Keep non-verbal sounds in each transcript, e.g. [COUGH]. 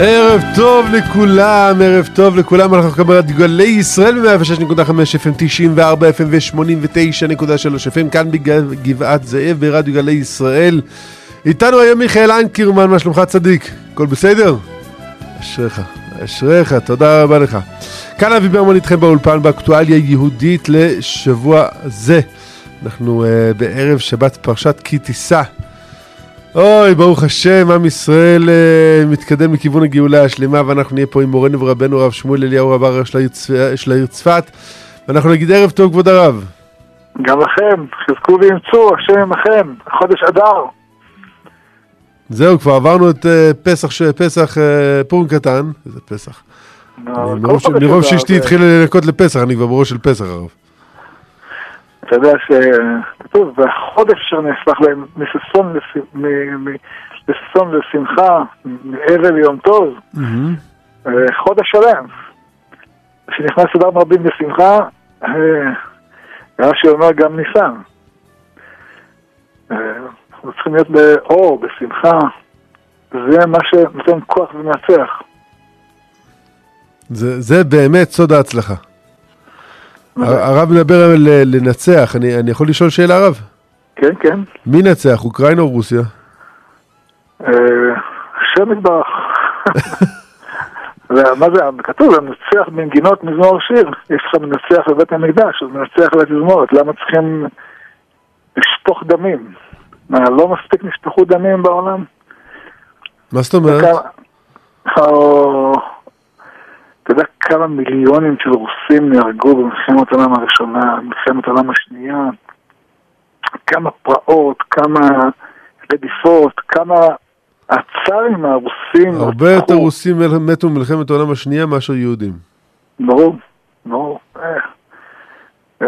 ערב טוב לכולם, ערב טוב לכולם, אנחנו ברדיו גלי ישראל ב-106.5 FM, 94 FM ו-89.3 FM, כאן בגבעת זאב ברדיו גלי ישראל. איתנו היום מיכאל אנקירמן, מה שלומך צדיק? הכל בסדר? אשריך, אשריך, תודה רבה לך. כאן אבי ברמן איתכם באולפן באקטואליה יהודית לשבוע זה. אנחנו uh, בערב שבת פרשת כי תישא. אוי, ברוך השם, עם ישראל uh, מתקדם לכיוון הגאולה השלמה, ואנחנו נהיה פה עם מורנו ורבנו הרב שמואל אליהו רב הראש של העיר צפת, ואנחנו נגיד ערב טוב, כבוד הרב. גם לכם, חזקו ואמצו, השם עמכם, חודש אדר. זהו, כבר עברנו את uh, פסח, ש... פסח uh, פורים קטן, איזה פסח. מרוב שאשתי התחילה לנקות לפסח, אני כבר בראש של פסח, הרב. אתה יודע שכתוב, והחודש אשר נהפך להם מששון לשמחה, מערב ליום טוב, חודש שלם. כשנכנס אדם רבים בשמחה, רש"י אומר גם ניסן. אנחנו צריכים להיות באור, בשמחה, זה מה שנותן כוח ומנצח. זה, זה באמת סוד ההצלחה. הרב מדבר על לנצח, אני, אני יכול לשאול שאלה הרב? כן, כן. מי נצח, אוקראינה או רוסיה? השם יתברך. מה זה, כתוב, מנצח בנגינות מזמור שיר. יש לך מנצח בבית המקדש, אז מנצח בתזמורת. למה צריכים לשפוך דמים? מה, לא מספיק נשפכו דמים בעולם? מה זאת אומרת? אתה יודע כמה מיליונים של רוסים נהרגו במלחמת העולם הראשונה, במלחמת העולם השנייה? כמה פרעות, כמה רדיפות, כמה הצארים הרוסים... הרבה יותר רוסים מתו במלחמת העולם השנייה מאשר יהודים. ברור, ברור. זה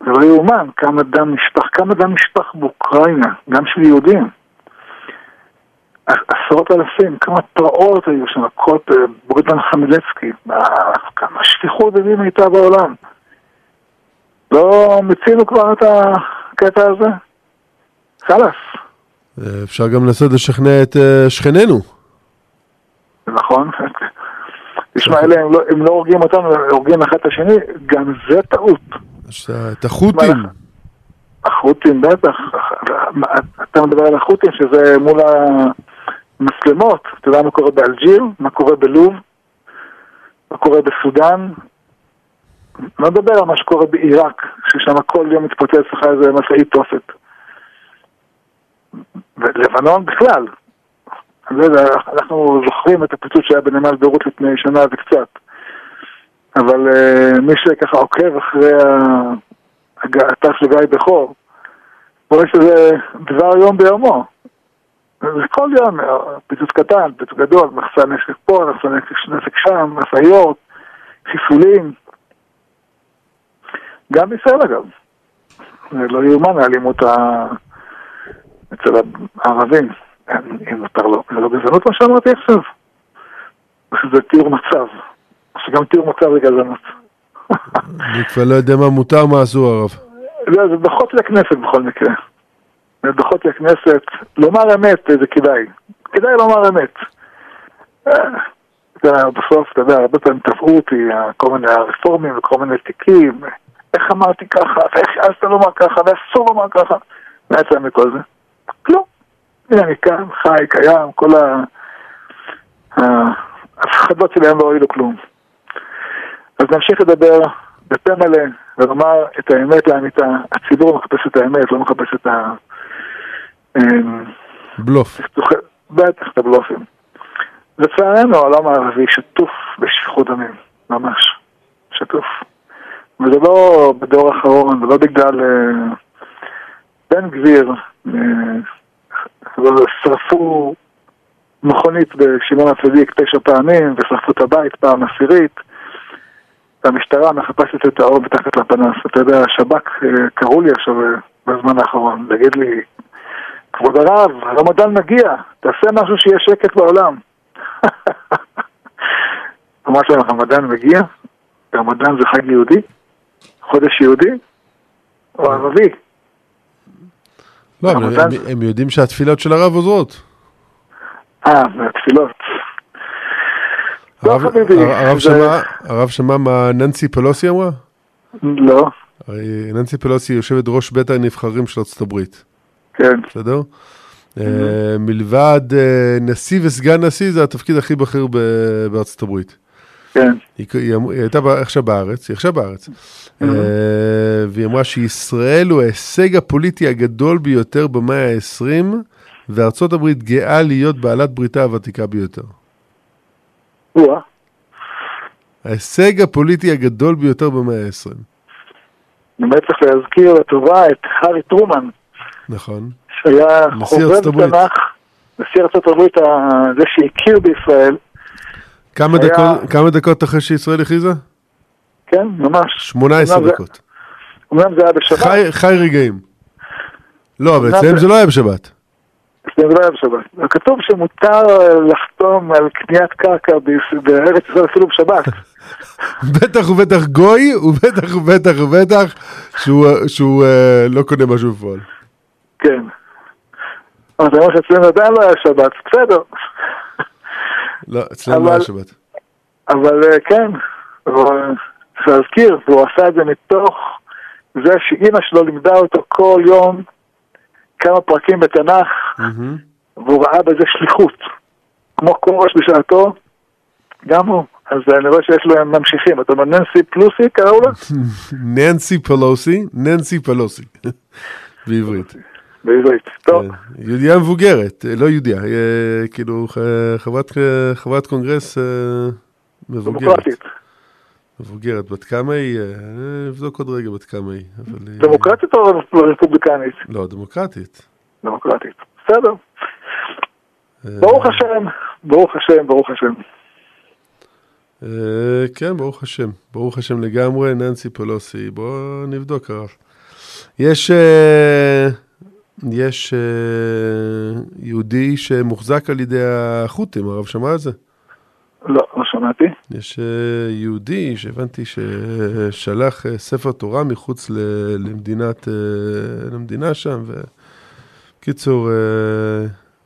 לא יאומן כמה דם נשפך, כמה דם נשפך באוקראינה, גם של יהודים. עשרות אלפים, כמה פרעות היו שם, הכל בורידן חמילצקי, כמה שפיכות דמים הייתה בעולם. לא מיצינו כבר את הקטע הזה? חלאס. אפשר גם לנסות לשכנע את שכנינו. נכון. תשמע, אלה הם לא, הם לא הורגים אותנו, הם הורגים אחד את השני, גם זה טעות. את החות'ים. החות'ים, בטח. אתה מדבר על החות'ים, שזה מול המצלמות. אתה יודע מה קורה באלג'יר, מה קורה בלוב, מה קורה בסודאן. לא מדבר על מה שקורה בעיראק, ששם כל יום מתפוצץ לך איזה משאית תופת. ולבנון בכלל. אנחנו זוכרים את הפיצוץ שהיה בנמל ביירות לפני שנה וקצת. אבל uh, מי שככה עוקב אחרי הגעתה של גיא בכור, רואה שזה דבר יום ביומו. כל יום, פיצוץ קטן, פיצוץ גדול, מחסן נשק פה, מחסן נשק שם, משאיות, חיסולים. גם בישראל אגב. זה לא יאומן האלימות ה... אצל הערבים. אם מותר לו, זה לא גזענות מה שאמרתי עכשיו? זה תיאור מצב. שגם תיאור מצב זה גזענות. אני כבר לא יודע מה מותר, מה אסור הרב. לא, זה דוחות לכנסת בכל מקרה. זה דוחות לכנסת. לומר אמת זה כדאי. כדאי לומר אמת. בסוף, אתה יודע, הרבה פעמים תבעו אותי כל מיני הרפורמים וכל מיני תיקים. איך אמרתי ככה, ואיך העזת לומר ככה, ואסור לומר ככה. מה יצא מכל זה? כלום. הנה אני כאן, חי, קיים, כל ההפחדות שלהם לא הועילו כלום. אז נמשיך לדבר בפה מלא ולומר את האמת לאמיתה. הציבור מחפש את האמת, לא מחפש את ה... בלוף. בטח, את הבלופים. לצערנו העולם הערבי שטוף בשפיכות דמים, ממש. שטוף. וזה לא בדור האחרון, ולא בגלל בן גביר, שרפו מכונית בשמעון הצדיק תשע פעמים, ושרפו את הבית פעם עשירית. והמשטרה מחפשת את האור מתחת לפנס. אתה יודע, השב"כ קראו לי עכשיו בזמן האחרון, להגיד לי, כבוד הרב, הרמדאן מגיע, תעשה משהו שיהיה שקט בעולם. [LAUGHS] אמרתי להם, הרמדאן מגיע? רמדאן זה חג יהודי? חודש יהודי? או ערבי? לא, אבל הם, הם יודעים שהתפילות של הרב עוזרות. אה, מהתפילות. לא הרב- חביבי. הרב זה- שמע- הרב שמע מה ננסי פלוסי אמרה? לא, ננסי פלוסי יושבת ראש בית הנבחרים של ארצות הברית, כן, בסדר? אה, מלבד אה, נשיא וסגן נשיא זה התפקיד הכי בכיר בארצות הברית. כן. היא, היא, אמ- היא הייתה עכשיו בארץ, היא עכשיו בארץ, אה, והיא אמרה שישראל הוא ההישג הפוליטי הגדול ביותר במאה ה-20, וארצות הברית גאה להיות בעלת בריתה הוותיקה ביותר. ההישג הפוליטי הגדול ביותר במאה ה-20. באמת צריך להזכיר לטובה את הארי טרומן, נכון. שהיה חובב. תנ"ך, נשיא ארצות הברית, זה שהכיר בישראל, כמה, היה- דקות, כמה דקות אחרי שישראל הכריזה? כן, ממש. 18 אומנם זה- דקות. אומנם זה היה בשבת, חי, חי רגעים. לא, אבל אצלם זה- זה לא היה בשבת. אצלנו זה לא היה בשבת. כתוב שמותר לחתום על קניית קרקע בארץ ישראל אפילו בשבת. [LAUGHS] בטח ובטח גוי, ובטח ובטח ובטח שהוא, שהוא אה, לא קונה משהו בפועל. כן. אבל זה אומר שאצלנו עדיין לא היה שבת, בסדר. לא, אצלם לא היה שבת. אבל אה, כן, אבל צריך להזכיר, והוא עשה את זה מתוך זה שאימא שלו לימדה אותו כל יום כמה פרקים בתנ"ך. והוא ראה בזה שליחות. כמו כורש בשעתו, גם הוא. אז אני רואה שיש להם ממשיכים. אתה אומר ננסי פלוסי קראו לה? [LAUGHS] ננסי פלוסי, ננסי פלוסי, [LAUGHS] בעברית. בעברית. טוב, כן. יהודייה מבוגרת, אה, לא יהודייה, אה, כאילו חברת, אה, חברת קונגרס מבוגרת. דמוקרטית. מבוגרת, בת כמה היא? אני אבדוק עוד רגע בת כמה היא. אבל היא- דמוקרטית או רפובליקנית? לא, דמוקרטית. דמוקרטית. בסדר. ברוך השם, ברוך השם, ברוך השם. כן, ברוך השם. ברוך השם לגמרי, ננסי פלוסי. בואו נבדוק הרב. יש, יש אה, יהודי שמוחזק על ידי החות'ים, הרב שמע על זה? לא, לא שמעתי. יש אה, יהודי שהבנתי ששלח אה, ספר תורה מחוץ למדינת, למדינה שם, וקיצור,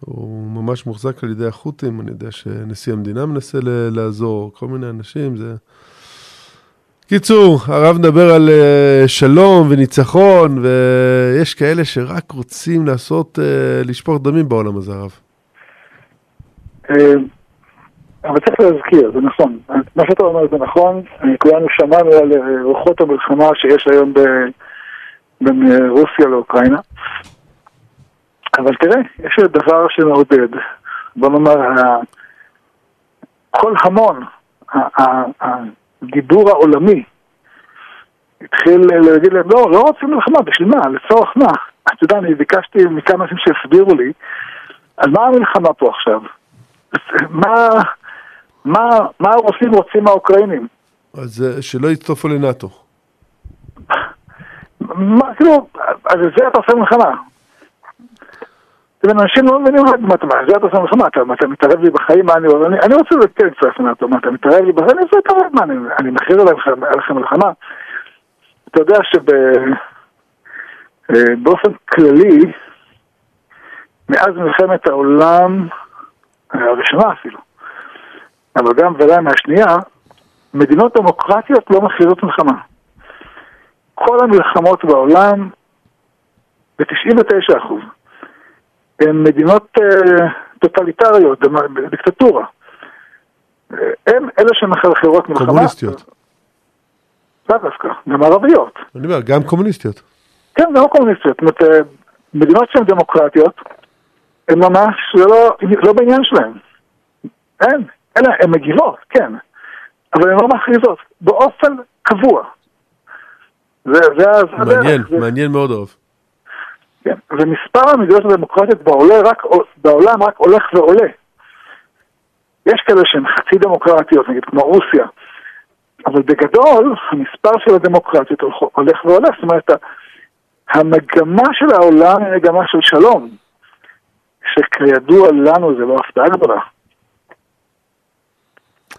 הוא ממש מוחזק על ידי החות'ים, אני יודע שנשיא המדינה מנסה לעזור, כל מיני אנשים, זה... קיצור, הרב מדבר על אה, שלום וניצחון, ויש כאלה שרק רוצים לעשות, אה, לשפוך דמים בעולם הזה, הרב. אה, אבל צריך להזכיר, זה נכון. מה שאתה אומר זה נכון. כולנו שמענו על רוחות המלחמה שיש היום ב- בין רוסיה לאוקראינה. אבל תראה, יש דבר שמעודד. בוא נאמר, כל המון, ה- ה- הדיבור העולמי, התחיל להגיד להם, לא, לא רוצים מלחמה, בשביל מה? לצורך מה? אתה יודע, אני ביקשתי מכמה אנשים שיסבירו לי, על מה המלחמה פה עכשיו? מה, מה, מה הרוסים רוצים מהאוקראינים? אז שלא יצטרפו לנאטו. מה, כאילו, על זה אתה עושה מלחמה. אנשים לא מבינים מה אתה אומר, עושה מלחמה, אתה, מה, אתה מתערב לי בחיים, מה אני, אני, אני רוצה להצטרף לנאטו, מה אתה מתערב לי בחיים, אני רוצה להתערב, מה, אני, מכריז עליכם מלחמה. אתה יודע שבאופן כללי, מאז מלחמת העולם הראשונה אפילו, אבל גם ודאי מהשנייה, מדינות דמוקרטיות לא מכריזות מלחמה. כל המלחמות בעולם, ב-99 אחוז, הן מדינות אה, טוטליטריות, דיקטטורה. אה, הן אלה שמחרחרות מלחמה. קומוניסטיות. לאו דווקא, גם ערביות. אני אומר, גם קומוניסטיות. כן, גם קומוניסטיות. זאת אומרת, אה, מדינות שהן דמוקרטיות, הן ממש לא, לא בעניין שלהן. אין, אלא הן מגיבות, כן, אבל הן לא מכריזות, באופן קבוע. זה, זה, זה. מעניין, זה- מעניין מאוד הרב. כן, ומספר המדינות הדמוקרטיות בעולה רק, בעולם רק הולך ועולה. יש כאלה שהן חצי דמוקרטיות, נגיד כמו רוסיה, אבל בגדול המספר של הדמוקרטיות הולך- ועולה, זאת אומרת המגמה של העולם היא מגמה של שלום, שכידוע לנו זה לא הפתעה גדולה.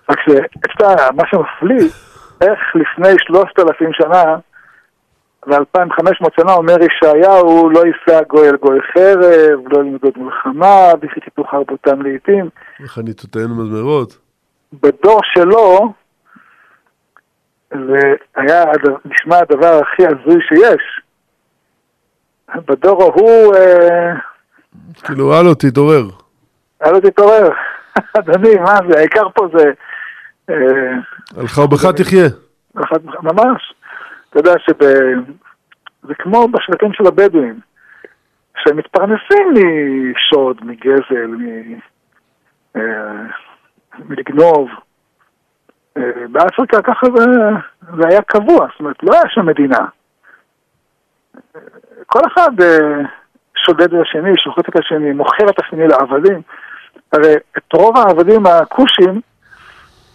רק שאתה, מה שמפליא, איך לפני שלושת אלפים שנה ו-2500 שנה אומר ישעיהו, לא יישא גוי אל גוי חרב, לא ילמדוד מלחמה, וכי תיתו חרבותם לעיתים. וחניתותינו מזמרות. בדור שלו, זה היה נשמע הדבר הכי הזוי שיש. בדור ההוא... אה, כאילו, הלו, תתעורר. הלו, תתעורר. [LAUGHS] אדוני, מה זה? העיקר פה זה... אה, על חרבך תחיה. ממש. אתה יודע שזה כמו בשבטים של הבדואים, שהם מתפרנסים משוד, מגזל, מ... אה, מלגנוב. באפריקה ככה זה, זה היה קבוע, זאת אומרת, לא היה שם מדינה. כל אחד אה, שודד את השני, שוחט את השני, מוכר את השני לעבדים. הרי את רוב העבדים הכושים,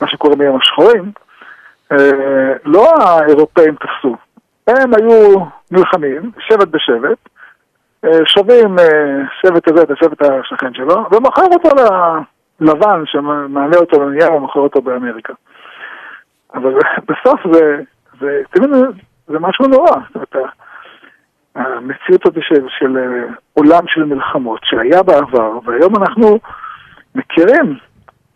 מה שקורה ביום השחורים, אה, לא האירופאים תפסו. הם היו נלחמים, שבט בשבט, אה, שווים שבט הזה את השבט השכן שלו, ומוכר אותו ללבן שמעלה אותו לנייר ומוכר אותו באמריקה. אבל [LAUGHS] בסוף זה, זה, זה, זה משהו נורא. זאת אומרת, המציאות הזאת של, של אה, עולם של מלחמות שהיה בעבר, והיום אנחנו מכירים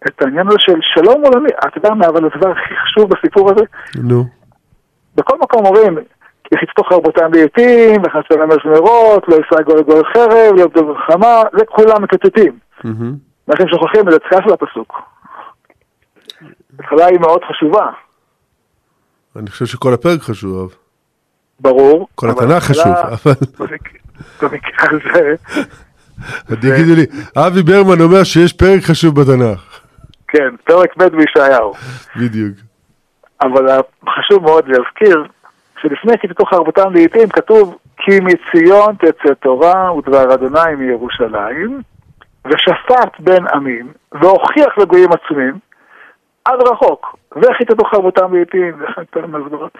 את העניין הזה של שלום עולמי. אתה יודע מה, אבל הדבר הכי חשוב בסיפור הזה? נו. בכל מקום אומרים, יחצתו חרבותם בעיתים, וחצו להם מזמרות, לא יישא גול לגול חרב, לא יבדו מלחמה, זה כולם מקטטים. ואתם שוכחים את הצעה של הפסוק. התחלה היא מאוד חשובה. אני חושב שכל הפרק חשוב. ברור. כל התנ"ך חשוב, אבל... במקרה הזה... [LAUGHS] תגידו לי, אבי ברמן אומר שיש פרק חשוב בתנ"ך. כן, פרק ב' בישעיהו. בדיוק. אבל חשוב מאוד להזכיר שלפני כי תתוך ארבעתם לעיתים כתוב כי מציון תצא תורה ודבר אדוני מירושלים ושפט בין עמים והוכיח לגויים עצומים עד רחוק וכיתתו חרבותם לעיתים וכן המזמרות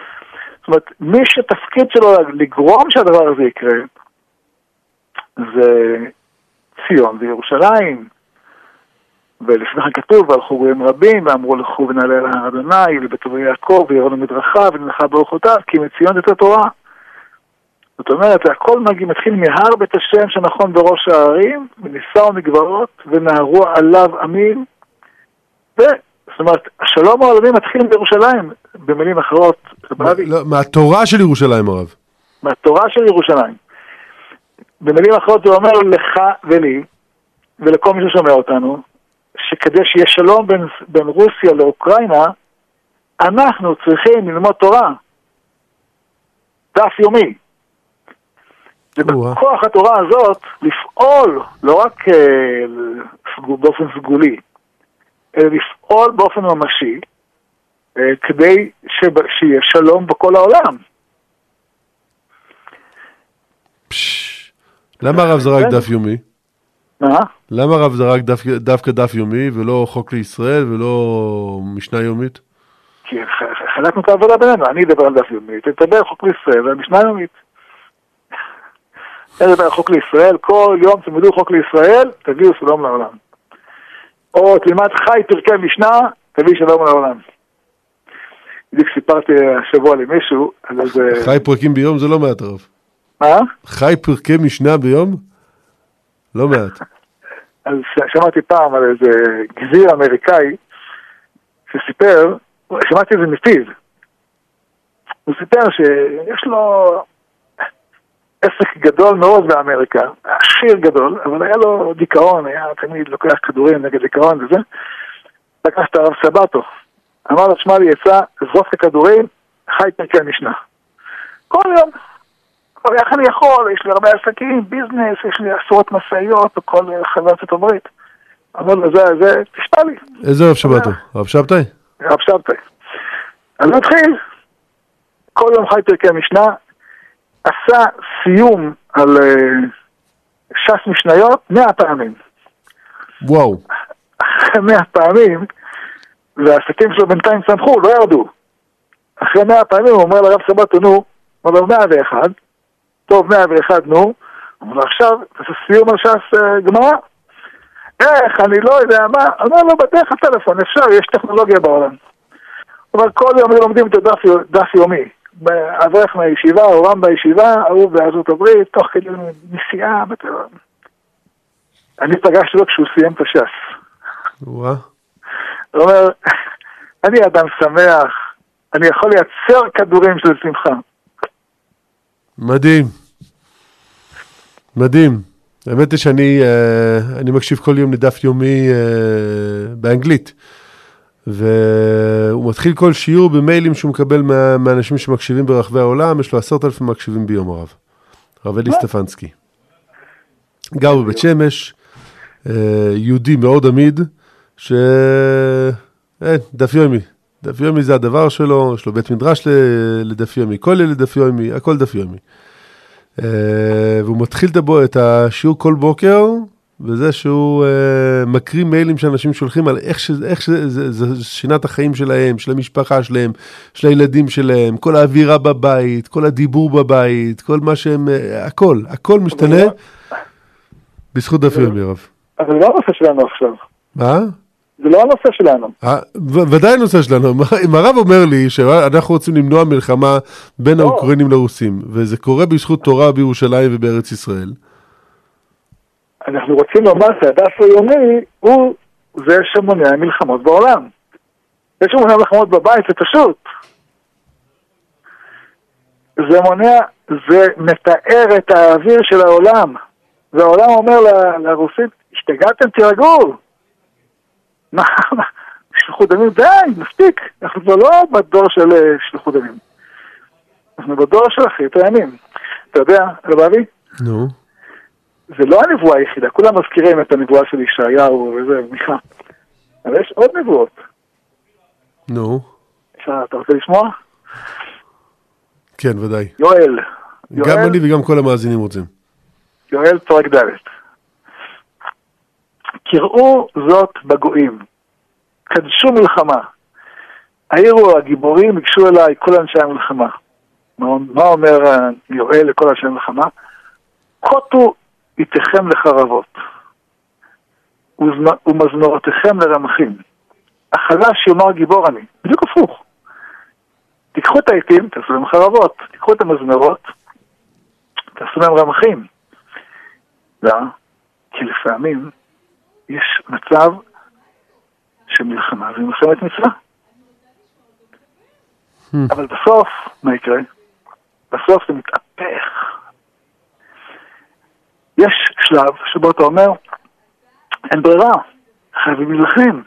זאת אומרת, מי שתפקיד שלו לגרום שהדבר הזה יקרה, זה ציון וירושלים. ולפני כן כתוב, והלכו גויים רבים, ואמרו לכו ונעלה אל הר אדוני, אבי יעקב, ויראו מדרכה, ונלכה ברוחותיו, כי מציון יצא תורה. זאת אומרת, הכל מגיע, מתחיל מהר בית השם שנכון בראש הערים, ונישאו מגבעות, ונהרו עליו עמים, ו... זאת אומרת, השלום העולמי מתחיל בירושלים, במילים אחרות. לא, מהתורה של ירושלים, הרב. מהתורה של ירושלים. במילים אחרות הוא אומר לך ולי, ולכל מי ששומע אותנו, שכדי שיהיה שלום בין, בין רוסיה לאוקראינה, אנחנו צריכים ללמוד תורה. דף יומי. ובכוח התורה הזאת לפעול, לא רק uh, באופן סגולי, אלא לפעול באופן ממשי אה, כדי שיהיה שלום בכל העולם. למה הרב זרק דף יומי? מה? למה הרב זרק דווקא דף יומי ולא חוק לישראל ולא משנה יומית? כי חלקנו את העבודה בינינו, אני אדבר על דף יומי, תדבר על חוק לישראל ועל משנה יומית. אני אדבר על חוק לישראל, כל יום תלמדו חוק לישראל, תביאו שלום לעולם. או תלמד חי פרקי משנה, תביא שלום לעולם. בדיוק סיפרתי השבוע למישהו על איזה... חי פרקים ביום זה לא מעט רב. מה? חי פרקי משנה ביום? לא מעט. אז שמעתי פעם על איזה גזיר אמריקאי שסיפר, שמעתי את זה מפיו. הוא סיפר שיש לו עסק גדול מאוד באמריקה, עשיר גדול, אבל היה לו דיכאון, היה תמיד לוקח כדורים נגד דיכאון וזה. לקח את הרב סבתו, אמר לו, שמע לי עצה, זרוק את הכדורים, חי פרקי משנה. כל יום. אבל איך אני יכול? יש לי הרבה עסקים, ביזנס, יש לי עשרות משאיות בכל חברת ארצות הברית. לו, זה, זה, תשמע לי. איזה רב שבתו? רב שבתאי? רב שבתאי. אז הוא התחיל, כל יום חי פרקי משנה, עשה סיום על uh, ש"ס משניות מאה פעמים. וואו. אחרי מאה פעמים, והעסקים שלו בינתיים צמחו, לא ירדו. אחרי מאה פעמים הוא אומר לרב סבתו, נו, לו מאה ואחד, טוב מאה ואחד, נו, הוא אומר לו עכשיו, תעשה סיום על ש"ס uh, גמרא. איך, אני לא יודע מה, אומר לו, בדרך הטלפון, אפשר, יש טכנולוגיה בעולם. אבל כל יום לומדים את הדף דף יומי. אברך מהישיבה, הורם בישיבה, ההוא בארצות הברית, תוך כדי נסיעה, אני פגשתי לו כשהוא סיים את הש"ס. הוא אומר, [LAUGHS] אני אדם שמח, אני יכול לייצר כדורים של שמחה. מדהים. מדהים. האמת היא שאני אה, אני מקשיב כל יום לדף יומי אה, באנגלית. והוא מתחיל כל שיעור במיילים שהוא מקבל מה, מאנשים שמקשיבים ברחבי העולם, יש לו עשרת אלפים מקשיבים ביום הרב. הרב אלי סטפנסקי. גר בבית שמש, אה, יהודי מאוד עמיד, ש... אין, דף יומי. דף יומי זה הדבר שלו, יש לו בית מדרש לדף יומי, כולל לדף יומי, הכל דף יומי. והוא מתחיל את השיעור כל בוקר וזה שהוא uh, מקריא מיילים שאנשים שולחים על איך, ש, איך שזה זה, זה שינה את החיים שלהם, של המשפחה שלהם, של הילדים שלהם, כל האווירה בבית, כל הדיבור בבית, כל מה שהם, uh, הכל, הכל משתנה לא- בזכות דף יומי רב. אבל זה לא הנושא שלנו עכשיו. מה? זה לא הנושא שלנו. אה, ודאי הנושא שלנו. [LAUGHS] אם הרב אומר לי שאנחנו רוצים למנוע מלחמה בין לא. האוקראינים לרוסים, וזה קורה בזכות תורה בירושלים ובארץ ישראל, אנחנו רוצים לומר שהדף היומי הוא זה שמונע מלחמות בעולם. זה שמונע מלחמות בבית זה פשוט. זה מונע, זה מתאר את האוויר של העולם. והעולם אומר לרוסים, השתגעתם, תירגעו. מה, שלחו דמים, די, מספיק. אנחנו כבר לא בדור של אה, שלחו דמים. אנחנו בדור של אחרית הימים. אתה יודע, רב אבי? נו. זה לא הנבואה היחידה, כולם מזכירים את הנבואה של ישעיהו וזה, מיכה. אבל יש עוד נבואות. נו. אתה רוצה לשמוע? כן, ודאי. יואל. גם אני וגם כל המאזינים רוצים. יואל פרק ד' קראו זאת בגויים, קדשו מלחמה. העירו הגיבורים, ייגשו אליי כל אנשי המלחמה. מה אומר יואל לכל אנשי המלחמה? קוטו איתכם לחרבות, ומזמורותיכם לרמחים. החלש יאמר גיבור אני, בדיוק הפוך. תיקחו את העיתים, תעשו להם חרבות, תיקחו את המזמרות, תעשו להם רמחים. לא, כי לפעמים יש מצב שמלחמה זה מלחמת מצווה. Hmm. אבל בסוף, מה יקרה? בסוף זה מתהפך. יש שלב שבו אתה אומר, אין ברירה, חייבים להילחם.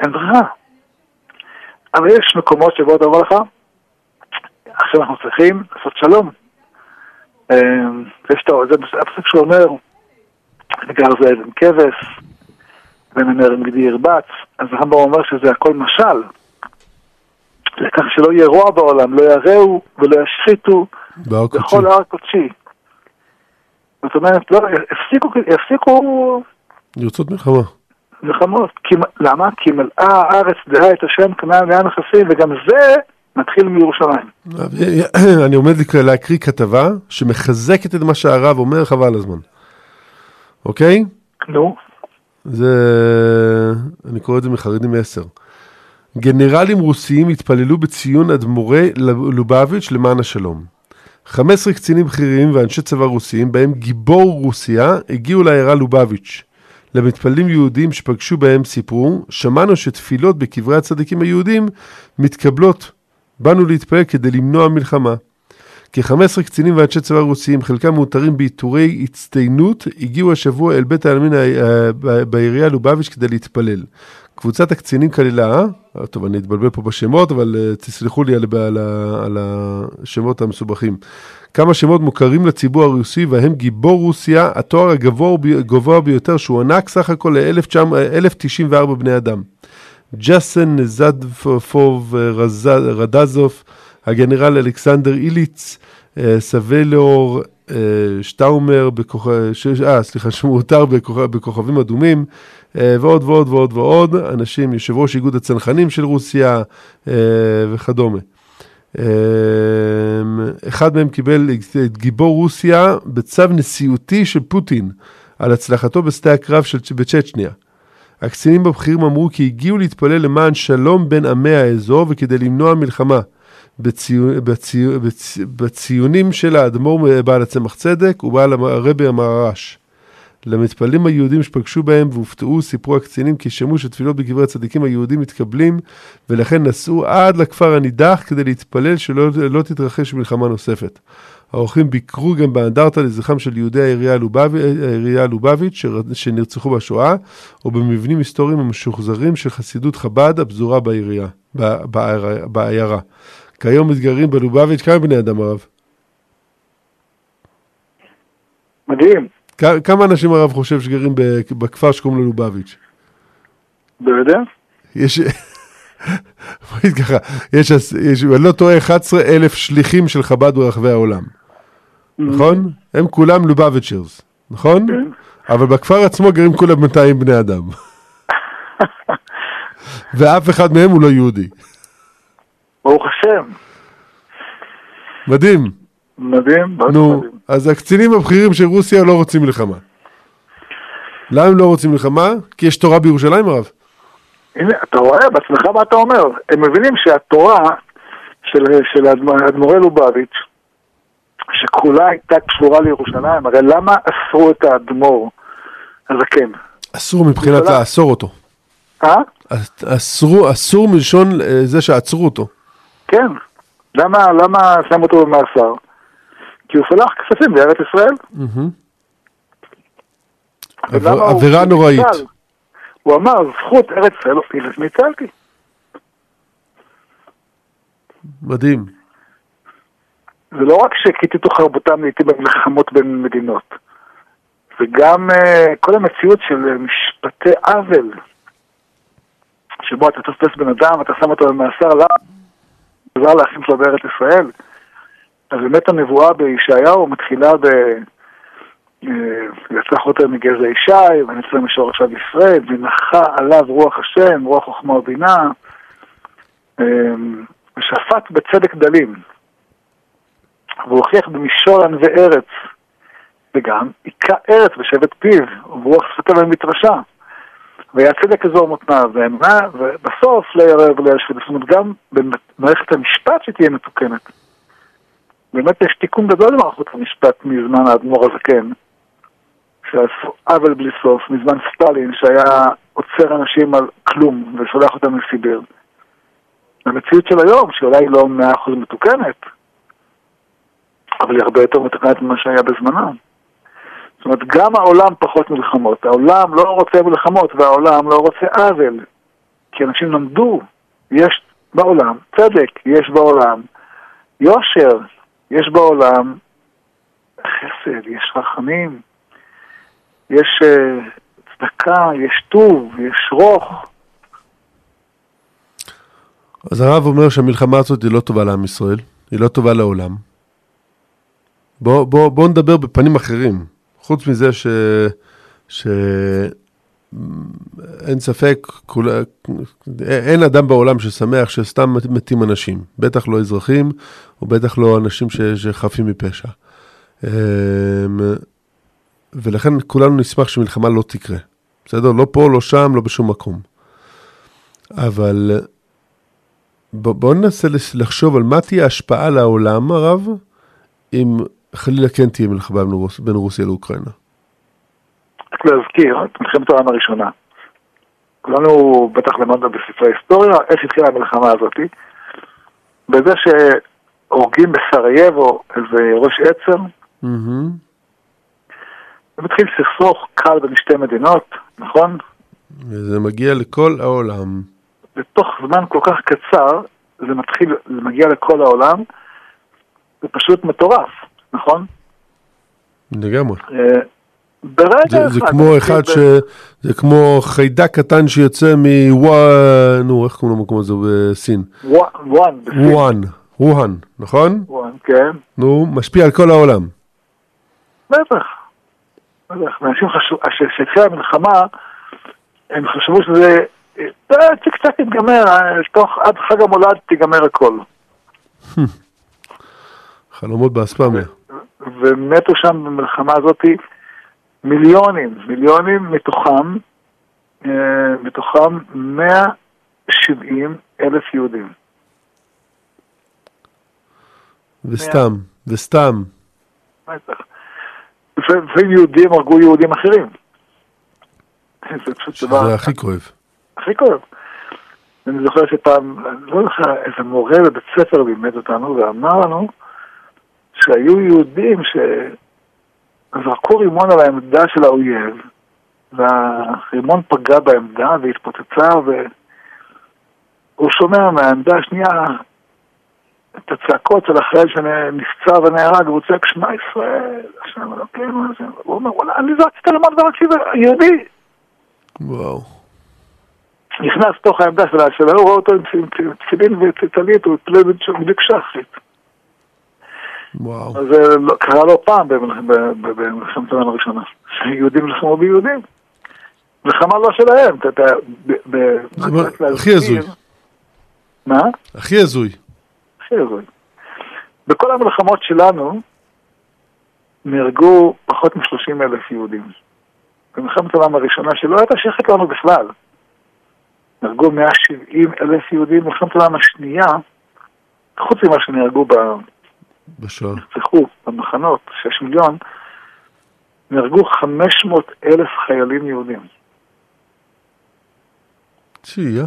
אין ברירה. אבל יש מקומות שבו אתה אומר לך, עכשיו אנחנו צריכים לעשות שלום. אמ, ויש את זה הפסוק שאומר, נגר זה אבן כבש, ונמר עם גדי ירבץ, אז הרמב"ם אומר שזה הכל משל, לכך שלא יהיה רוע בעולם, לא יראו ולא ישחיתו בכל הר קודשי. זאת אומרת, לא, יפסיקו, יפסיקו... לרצות מלחמה. מלחמות. כי, למה? כי מלאה הארץ דהה את השם כנען לאן נכסים, וגם זה מתחיל מירושלים. אני עומד להקריא כתבה שמחזקת את מה שהרב אומר, חבל הזמן. אוקיי? נו. זה... אני קורא את זה מחרדים 10. גנרלים רוסיים התפללו בציון אדמו"רי לובביץ' למען השלום. 15 קצינים בכירים ואנשי צבא רוסיים, בהם גיבור רוסיה, הגיעו לעיירה לובביץ'. למתפללים יהודים שפגשו בהם סיפרו, שמענו שתפילות בקברי הצדיקים היהודים מתקבלות. באנו להתפלל כדי למנוע מלחמה. כ-15 קצינים ואנשי צבא רוסיים, חלקם מאותרים בעיטורי הצטיינות, הגיעו השבוע אל בית העלמין בעירייה לובביץ' כדי להתפלל. קבוצת הקצינים כללה, אה, טוב, אני אתבלבל פה בשמות, אבל uh, תסלחו לי על, על, על השמות המסובכים. כמה שמות מוכרים לציבור הרוסי, והם גיבור רוסיה, התואר הגבוה ביותר שהוענק סך הכל ל-1094 בני אדם. ג'סן נזדפוב רדזוב, הגנרל אלכסנדר איליץ, אה, סבלור שטאומר, אה, סליחה, [LAUGHS] שמותר בכוכבים אדומים, אה, ועוד ועוד ועוד ועוד, אנשים, יושב ראש איגוד הצנחנים של רוסיה אה, וכדומה. אה, אחד מהם קיבל את גיבור רוסיה בצו נשיאותי של פוטין על הצלחתו בשדה הקרב של, בצ'צ'ניה. הקצינים הבכירים אמרו כי הגיעו להתפלל למען שלום בין עמי האזור וכדי למנוע מלחמה. בציו, בציו, בציו, בציונים של האדמו"ר בעל הצמח צדק ובעל הרבי המרש. למתפללים היהודים שפגשו בהם והופתעו, סיפרו הקצינים כי שמעו שתפילות בקברי הצדיקים היהודים מתקבלים, ולכן נסעו עד לכפר הנידח כדי להתפלל שלא לא תתרחש מלחמה נוספת. האורחים ביקרו גם באנדרטה לזכרם של יהודי העירייה הלובביץ' שנרצחו בשואה, או במבנים היסטוריים המשוחזרים של חסידות חב"ד הפזורה בעירייה, בעיירה. כיום מתגררים בלובביץ' כמה בני אדם הרב? מדהים. כמה אנשים הרב חושב שגרים בכפר שקוראים לו לובביץ'? לא יודע. יש... [LAUGHS] ככה, יש, יש, אני לא טועה, 11 אלף שליחים של חב"ד ברחבי העולם. נכון? הם כולם לובביצ'רס, נכון? כן. אבל בכפר עצמו גרים כולם 200 בני אדם. [LAUGHS] ואף אחד מהם הוא לא יהודי. ברוך השם. מדהים. מדהים, נו, מדהים. אז הקצינים הבכירים של רוסיה לא רוצים מלחמה. למה הם לא רוצים מלחמה? כי יש תורה בירושלים, הרב. הנה, אתה רואה בעצמך מה אתה אומר. הם מבינים שהתורה של, של אדמו"רי לובביץ', שכולה הייתה קשורה לירושלים, הרי למה אסרו את האדמו"ר הזקן? אסור מבחינת לאסור אותו. אה? אסרו, אסור מלשון אה, זה שעצרו אותו. כן. למה, למה שם אותו במאסר? כי הוא שלח כספים לארץ ישראל. עבירה נוראית. הוא אמר, זכות ארץ ישראל, ניצלתי. מדהים. זה לא רק שכיתתו חרבותם לעיתים במלחמות בין מדינות, וגם uh, כל המציאות של משפטי עוול, שבו אתה תופס בן אדם, אתה שם אותו במאסר עליו, עזר לאחים שלו בארץ ישראל. אז באמת הנבואה בישעיהו מתחילה ב... יצא חוטר מגזע ישי, ונצא משור עכשיו ישראל, ונחה עליו רוח השם, רוח חוכמה ובינה, ושפט בצדק דלים. והוכיח במישור ענבי ארץ, וגם היכה ארץ בשבט פיו, וברוח שפתיו במתרשע. והיה צדק אזור מותניו, ובסוף לא ירא ולא ישחית. זאת אומרת, גם במערכת המשפט שתהיה מתוקנת. באמת יש תיקון גדול למערכות המשפט מזמן האדמו"ר הזקן, שעשו עוול בלי סוף, מזמן סטלין, שהיה עוצר אנשים על כלום ושולח אותם לסיביר. המציאות של היום, שאולי לא מאה אחוז מתוקנת, אבל היא הרבה יותר מתוקנת ממה שהיה בזמנם. זאת אומרת, גם העולם פחות מלחמות. העולם לא רוצה מלחמות והעולם לא רוצה עוול. כי אנשים למדו, יש בעולם צדק, יש בעולם יושר, יש בעולם חסד, יש רחמים, יש uh, צדקה, יש טוב, יש רוך. אז הרב אומר שהמלחמה הזאת היא לא טובה לעם ישראל, היא לא טובה לעולם. בואו בוא, בוא נדבר בפנים אחרים. חוץ מזה ש... ש... אין ספק, כול... אין אדם בעולם ששמח שסתם מתים אנשים, בטח לא אזרחים, ובטח לא אנשים ש... שחפים מפשע. אמ, ולכן כולנו נשמח שמלחמה לא תקרה. בסדר? לא פה, לא שם, לא בשום מקום. אבל בואו ננסה לחשוב על מה תהיה ההשפעה לעולם, הרב, אם חלילה כן תהיה מלחמה בין רוסיה לאוקראינה. רק להזכיר את מלחמת העולם הראשונה. כולנו בטח למדנו בספרי היסטוריה איך התחילה המלחמה הזאת, בזה שהורגים בסרייבו איזה ראש עצר, ומתחיל סכסוך קל בין שתי מדינות, נכון? וזה מגיע לכל העולם. בתוך זמן כל כך קצר, זה מתחיל, זה מגיע לכל העולם, זה פשוט מטורף. נכון? לגמרי. אה, ברגע זה, זה כמו אחד ש... זה כמו חיידק קטן שיוצא מוואן, נו, איך קוראים למקום הזה בסין? וואן. וואן, וואן, נכון? וואן, כן. נו, משפיע על כל העולם. בטח. בטח. אנשים חשבו, כשהתחילה המלחמה, הם חשבו שזה... צ'יק צ'ק ייגמר, תוך עד חג המולד תיגמר הכל. [LAUGHS] חלומות באספמיה. ומתו שם במלחמה הזאת מיליונים, מיליונים מתוכם, אה, מתוכם 170 אלף יהודים. וסתם, וסתם. לפעמים יהודים הרגו יהודים אחרים. זה פשוט דבר... זה הכי כואב. הכי כואב. אני זוכר שפעם, לא זוכר, איזה מורה בבית ספר לימד אותנו ואמר לנו שהיו יהודים שזרקו רימון על העמדה של האויב והרימון פגע בעמדה והתפוצצה והוא שומע מהעמדה השנייה את הצעקות של החייל שנפצע ונהרג, והוא צועק שמע ישראל, השם אלוקינו, הוא אומר, וואלה, אני זרקתי את הרימון ורקתי יהודי. וואו. נכנס לתוך העמדה שלה, שלא רואה אותו עם תפילין וציצלית, הוא התפלל בדיוק שחרית. וואו. אז זה לא- קרה לא פעם במלחמת העולם הראשונה, שיהודים נלחמו ביהודים. מלחמה לא שלהם, אתה יודע, זה הכי הזוי. מה? הכי הזוי. הכי הזוי. בכל המלחמות שלנו נהרגו פחות מ-30 אלף יהודים. במלחמת העולם הראשונה, שלא הייתה שייכת לנו בכלל. נהרגו 170 אלף יהודים במלחמת העולם השנייה, חוץ ממה שנהרגו ב... נרצחו במחנות, 6 מיליון, נהרגו 500 אלף חיילים יהודים. תשיעיה.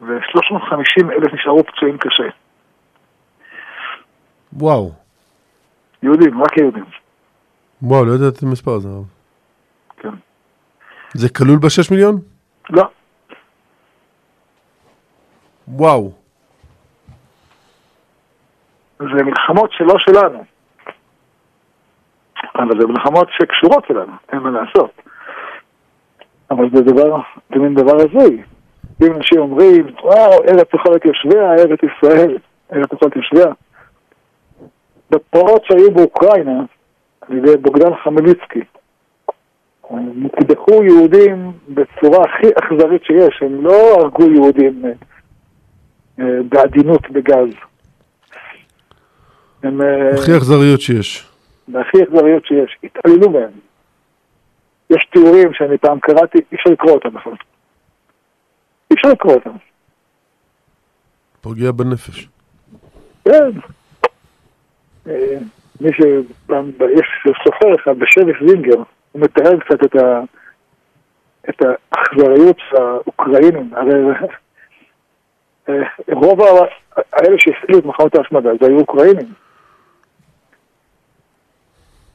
ו-350 אלף נשארו פצועים קשה. וואו. יהודים, רק יהודים. וואו, לא ידעתי את המספר הזה. כן. זה כלול בשש מיליון? לא. וואו. זה מלחמות שלא שלנו. אבל זה מלחמות שקשורות אלינו, אין מה לעשות. אבל זה דבר, זה מין דבר הזוי. אם אנשים אומרים, וואו, ארץ יכולת יושביה, ארץ ישראל, ארץ יכולת יושביה. בפרעות שהיו באוקראינה, על ידי בוגדן חמליצקי, נקדחו יהודים בצורה הכי אכזרית שיש, הם לא הרגו יהודים אה, בעדינות בגז. הם... אה, הכי אכזריות שיש. והכי אכזריות שיש, התעללו בהם. יש תיאורים שאני פעם קראתי, אי אפשר לקרוא אותם בכלל. אי אפשר לקרוא אותם. פוגע בנפש. כן. אה, מי שפעם, יש סופר אחד בשבח זינגר, הוא מתאר קצת את, ה, את האכזריות של האוקראינים. הרי אה, רוב האלה שהפעילו את מחנות ההשמדה זה היו אוקראינים.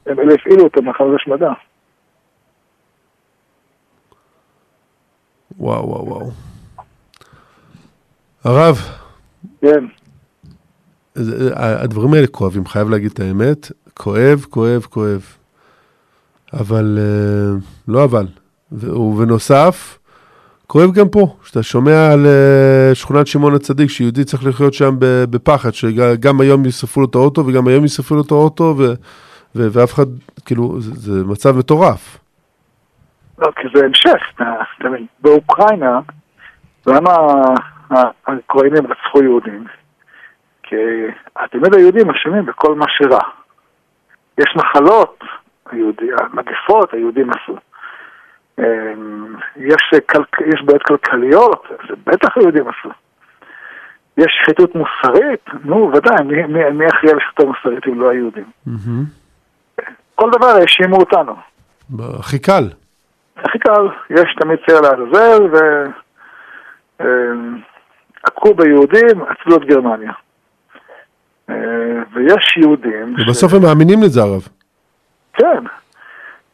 הם אלה הפעילו את מחנות ההשמדה. וואו, וואו, וואו. הרב. כן. הדברים האלה כואבים, חייב להגיד את האמת. כואב, כואב, כואב. אבל, אה, לא אבל. ובנוסף, כואב גם פה, שאתה שומע על אה, שכונת שמעון הצדיק, שיהודי צריך לחיות שם בפחד, שגם היום ישרפו לו את האוטו וגם היום ישרפו לו את האוטו, ו, ו, ואף אחד, כאילו, זה, זה מצב מטורף. לא, כי זה המשך, אתה מבין, באוקראינה, למה האוקראינים רצחו יהודים? כי תמיד היהודים אשמים בכל מה שרע. יש מחלות, מגפות, היהודים עשו. אמ, יש, יש בעיות כלכליות, זה בטח היהודים עשו. יש שחיתות מוסרית, נו ודאי, מי, מי, מי אחראי לשחיתות מוסרית אם לא היהודים? Mm-hmm. כל דבר האשימו אותנו. הכי קל. הכי קל, יש תמיד צער לעזאזל, ועקרו אמ, ביהודים, עצלו את גרמניה. אה, ויש יהודים... ובסוף ש... הם מאמינים לזה, הרב. כן.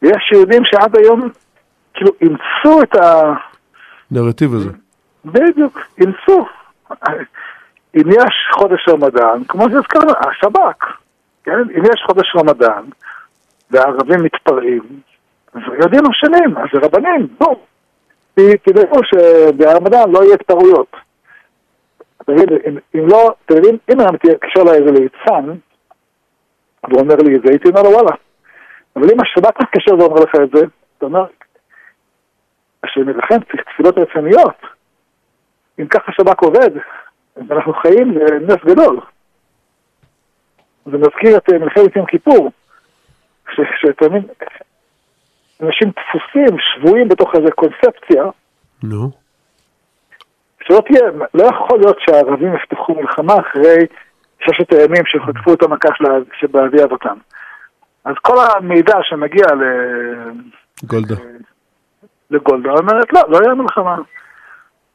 יש יהודים שעד היום כאילו אימצו את ה... נרטיב הזה. בדיוק, אימצו. אם יש חודש רמדאן, כמו שהזכרנו, השב"כ, כן? אם יש חודש רמדאן והערבים מתפרעים, אז יודעים שנים, אז זה רבנים, בואו. תדעו שברמדאן לא יהיה התפרעויות. תגיד, אם, אם לא, אתם יודעים, אם אני מתקשר אליי איזה ליצן, והוא אומר לי את זה, הייתי אומר לו וואלה. אבל אם השב"כ מתקשר ואומר לך את זה, אתה אומר, לכן צריך תפילות רצוניות. אם ככה שב"כ עובד, אנחנו חיים בנס גדול. זה מזכיר את מלחמת יום כיפור, מבין, אנשים דפוסים, שבויים בתוך איזו קונספציה. נו. שלא תהיה, לא יכול להיות שהערבים יפתחו מלחמה אחרי ששת הימים שחטפו את המכה שבאבי אבותם. אז כל המידע שמגיע ל... גולדה. לגולדה אומרת, לא, לא יהיה מלחמה.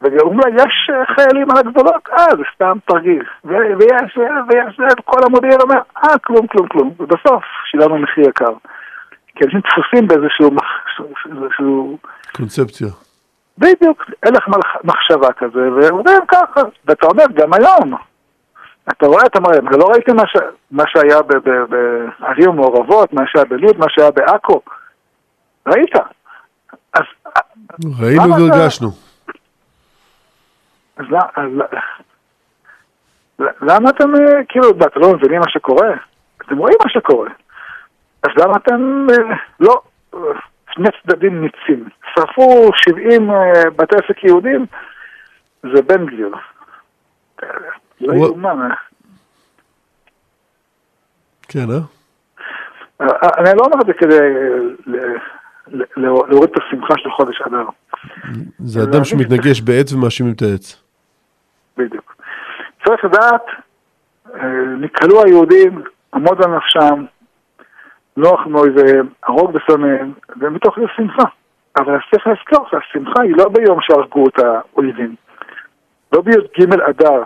ואומרים לה, יש אה, חיילים על הגבולות? אה, זה סתם תרגיל. ויש, ויש, כל המודיעין אומר, אה, כלום, כלום, כלום. ובסוף שילמנו מחיר יקר. כי אנשים תפוסים באיזשהו איזשהו... קונספציה. בדיוק, הלך מלח- מחשבה כזה, ואומרים ככה. ואתה אומר, גם היום. אתה רואה, אתה אומר, לא ראיתם מה, ש... מה שהיה ב- ב- בערים המעורבות, מה שהיה בלוד, מה שהיה בעכו? ראית. אז ראינו למה אתה- והרגשנו. אז למה, אתם, אה, כאילו, אתם לא מבינים מה שקורה? אתם רואים מה שקורה. אז למה אתם, אה, לא, שני צדדים ניצים. שרפו 70 אה, בתי עסק יהודים, זה בן גביר. לא יאומן. כן, אה? אני לא אומר את זה כדי להוריד את השמחה של חודש אדר. זה אדם שמתנגש בעץ ומאשימים את העץ. בדיוק. צריך לדעת, אה, נקהלו היהודים, עמוד על נפשם, נוח מאויביהם, הרוג בשונאיהם, ומתוך זה שמחה. אבל צריך לזכור שהשמחה היא לא ביום שהרגו את האויבים, לא בי"ג אדר,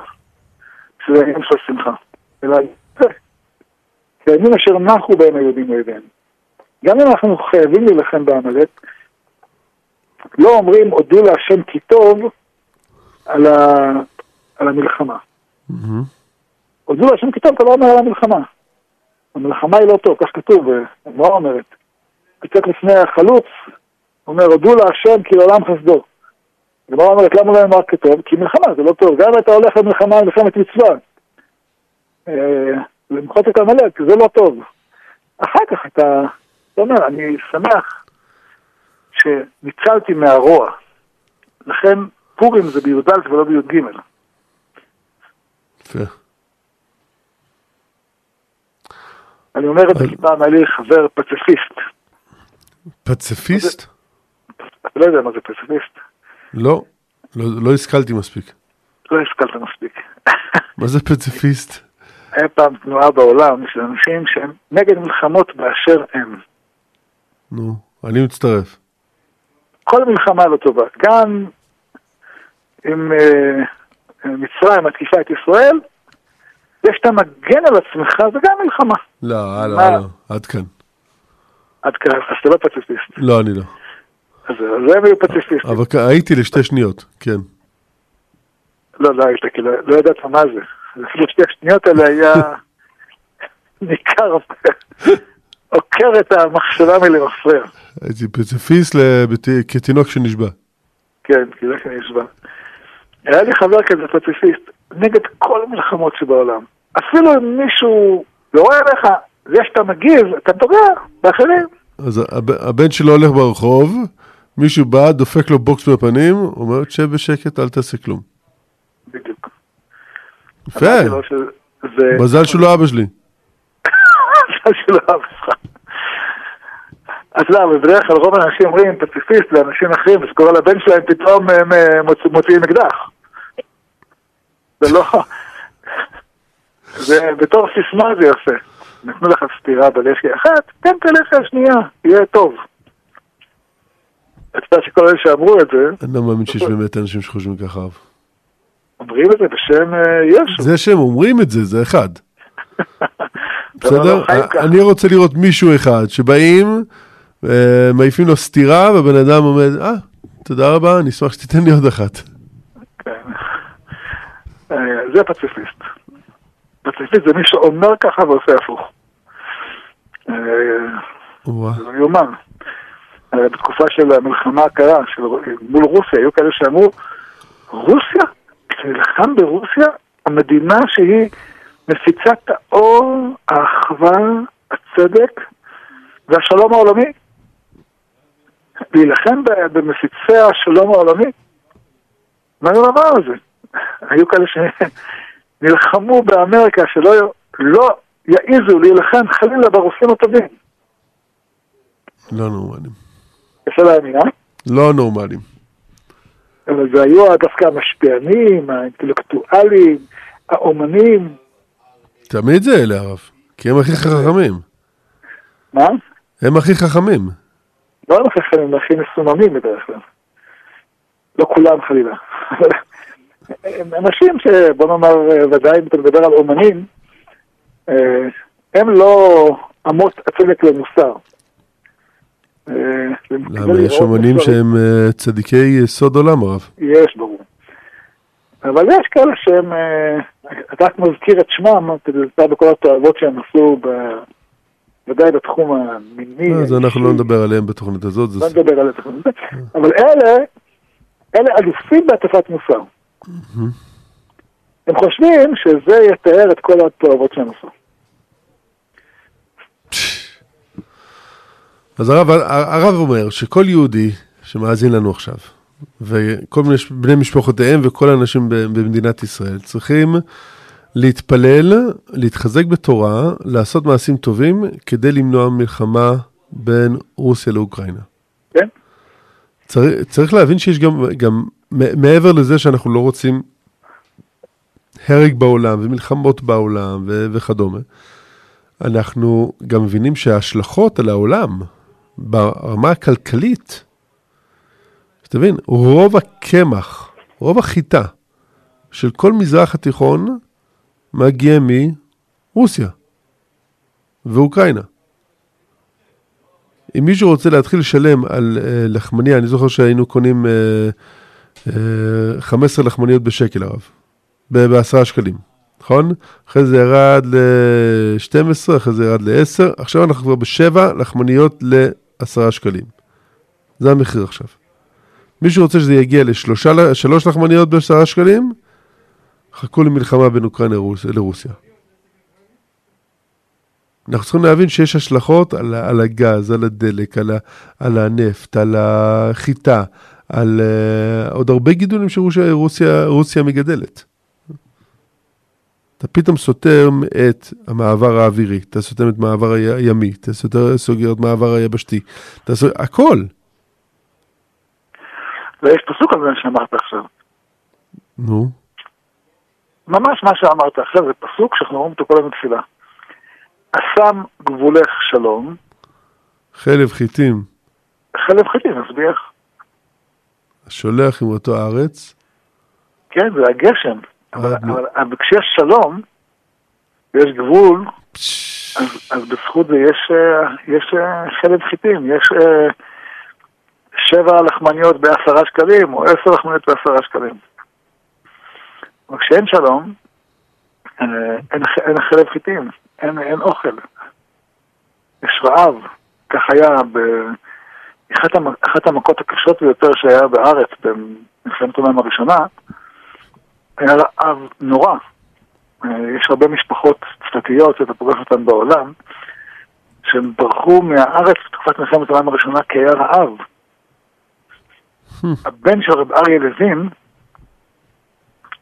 שזה היום של השמחה, אלא זה. בימים אשר נחו בהם היהודים אויביהם. גם אם אנחנו חייבים להילחם בעמלק, לא אומרים הודו להשם כי טוב על, ה... על המלחמה. הודו להשם כי טוב אתה לא אומר על המלחמה. המלחמה היא לא טוב, כך כתוב, הגמרא אומרת. קצת לפני החלוץ, אומר, הודו להשם כי לעולם חסדו. הגמרא אומרת, למה לא נאמר כטוב? כי מלחמה זה לא טוב. גם אם אתה הולך למלחמה, מלחמת מצווה. אה, למחות את עמלק, זה לא טוב. אחר כך אתה, אתה אומר, אני שמח שניצלתי מהרוע. לכן פורים זה בי"ד ולא בי"ג. אני אומר את זה כי פעם היה לי חבר פציפיסט. פציפיסט? אתה לא יודע מה זה פציפיסט. לא. לא לא השכלתי מספיק. לא השכלת מספיק. מה זה פציפיסט? היה פעם תנועה בעולם של אנשים שהם נגד מלחמות באשר הם. נו, אני מצטרף. כל מלחמה לא טובה. גם אם אה, מצרים מתקיפה את ישראל, זה שאתה מגן על עצמך זה גם מלחמה. לא, הלאה, מה? הלאה, עד כאן. עד כאן, אז אתה לא פציפיסט. לא, אני לא. אז הם היו פציפיסטים. אבל הייתי לשתי שניות, כן. לא, לא היית, כי לא לא ידעת מה זה. אפילו שתי השניות האלה היה [LAUGHS] ניכר, [LAUGHS] עוקר את המחשבה מלמפרע. הייתי פציפיסט כתינוק שנשבע. כן, זה שנשבע. היה לי חבר כזה פציפיסט, נגד כל המלחמות שבעולם. אפילו אם מישהו יורה עליך, זה שאתה מגיב, אתה פוגע באחרים. אז הב- הבן שלו הולך ברחוב, מישהו בא, דופק לו בוקס בפנים, אומר, תשב בשקט, אל תעשה כלום. בדיוק. יפה. מזל שהוא לא אבא שלי. מזל שלא אהב אותך. אז לא, בדרך כלל רוב האנשים אומרים פציפיסט לאנשים אחרים, ושקורא לבן שלהם פתאום הם מוצ- מוציאים אקדח. זה לא... זה בתור סיסמה זה יפה. נתנו לך סטירה בלחי אחת, תן את הלחי השנייה, יהיה טוב. אתה יודע שכל אלה שאמרו את זה, אני לא מאמין שיש באמת אנשים שחושבים ככה. אומרים את זה בשם אה, ישו. זה שהם אומרים את זה, זה אחד. [LAUGHS] בסדר? לא ככה. אני רוצה לראות מישהו אחד שבאים, אה, מעיפים לו סטירה, והבן אדם עומד, אה, תודה רבה, אני אשמח שתיתן לי עוד אחת. אה, זה פציפיסט. פציפיסט זה מי שאומר ככה ועושה הפוך. אה. זה לא יאומן. אה, בתקופה של המלחמה הקרה של, מול רוסיה, היו כאלה שאמרו, רוסיה? כשנלחם ברוסיה, המדינה שהיא מפיצת האור, האחווה, הצדק והשלום העולמי. להילחם במפיצי השלום העולמי? מה זה הדבר הזה? היו כאלה שנלחמו באמריקה שלא לא יעיזו להילחם חלילה ברוסים הטובים. לא נורמלים. אפשר להאמין, אה? לא נורמלים. אבל זה היו דווקא המשפיענים, האינטלקטואלים, האומנים. תמיד זה אלה הרב, כי הם הכי חכמים. מה? הם הכי חכמים. לא הם הכי חכמים, הם הכי מסוממים בדרך כלל. לא כולם חלילה. הם אנשים שבוא נאמר, ודאי אם אתה מדבר על אומנים, אה, הם לא אמות הצדק למוסר. אה, למה יש אומנים שהם אה, צדיקי סוד עולם הרב? יש, ברור. אבל יש כאלה שהם, אתה רק מזכיר את שמם, אתה בכל התועבות שהם עשו, ודאי בתחום המיני. אז אנחנו לא נדבר עליהם בתוכנית הזאת. לא נדבר עליהם בתוכנית הזאת. אבל אלה, אלה אלופים בהטפת מוסר. הם חושבים שזה יתאר את כל התועבות שהם עשו. אז הרב, הרב אומר שכל יהודי שמאזין לנו עכשיו, וכל מיני בני משפחותיהם וכל האנשים במדינת ישראל צריכים להתפלל, להתחזק בתורה, לעשות מעשים טובים כדי למנוע מלחמה בין רוסיה לאוקראינה. כן. צריך, צריך להבין שיש גם, גם מעבר לזה שאנחנו לא רוצים הרג בעולם ומלחמות בעולם ו- וכדומה, אנחנו גם מבינים שההשלכות על העולם ברמה הכלכלית, שתבין, רוב הקמח, רוב החיטה של כל מזרח התיכון מגיע מרוסיה ואוקראינה. אם מישהו רוצה להתחיל לשלם על uh, לחמניה, אני זוכר שהיינו קונים uh, 15 לחמניות בשקל הרב, בעשרה שקלים, נכון? אחרי זה ירד ל-12, אחרי זה ירד ל-10, עכשיו אנחנו כבר בשבע לחמניות ל-10 שקלים. זה המחיר עכשיו. מישהו רוצה שזה יגיע לשלוש לחמניות בעשרה שקלים, חכו למלחמה בין אוקראינה לרוסיה. אנחנו צריכים להבין שיש השלכות על, על הגז, על הדלק, על, על הנפט, על החיטה, על uh, עוד הרבה גידולים שרוסיה מגדלת. אתה פתאום סותם את המעבר האווירי, אתה סותם את המעבר הימי, אתה סוגר את המעבר היבשתי, אתה סוגר, הכל. ויש פסוק על זה שאמרת עכשיו. נו. ממש מה שאמרת עכשיו, זה פסוק שאנחנו אומרים אותו כל הזמן תפילה. אסם גבולך שלום. חלב חיטים. חלב חיטים, נסביח. השולח עם אותו הארץ. כן, זה הגשם. אבל, אבל, אבל כשיש שלום, ויש גבול, אז, אז בזכות זה יש, אה, יש אה, חלב חיטים, יש אה, שבע לחמניות בעשרה שקלים, או עשר לחמניות בעשרה שקלים. אבל כשאין שלום, אין, אין חלב חיטים, אין, אין אוכל. יש רעב. כך היה באחת המכות הקשות ביותר שהיה בארץ במלחמת העולם הראשונה, היה רעב נורא. יש הרבה משפחות צדתיות שאתה פוגש אותן בעולם, שהם ברחו מהארץ בתקופת מלחמת העולם הראשונה כי היה רעב. הבן של רב אריה לוין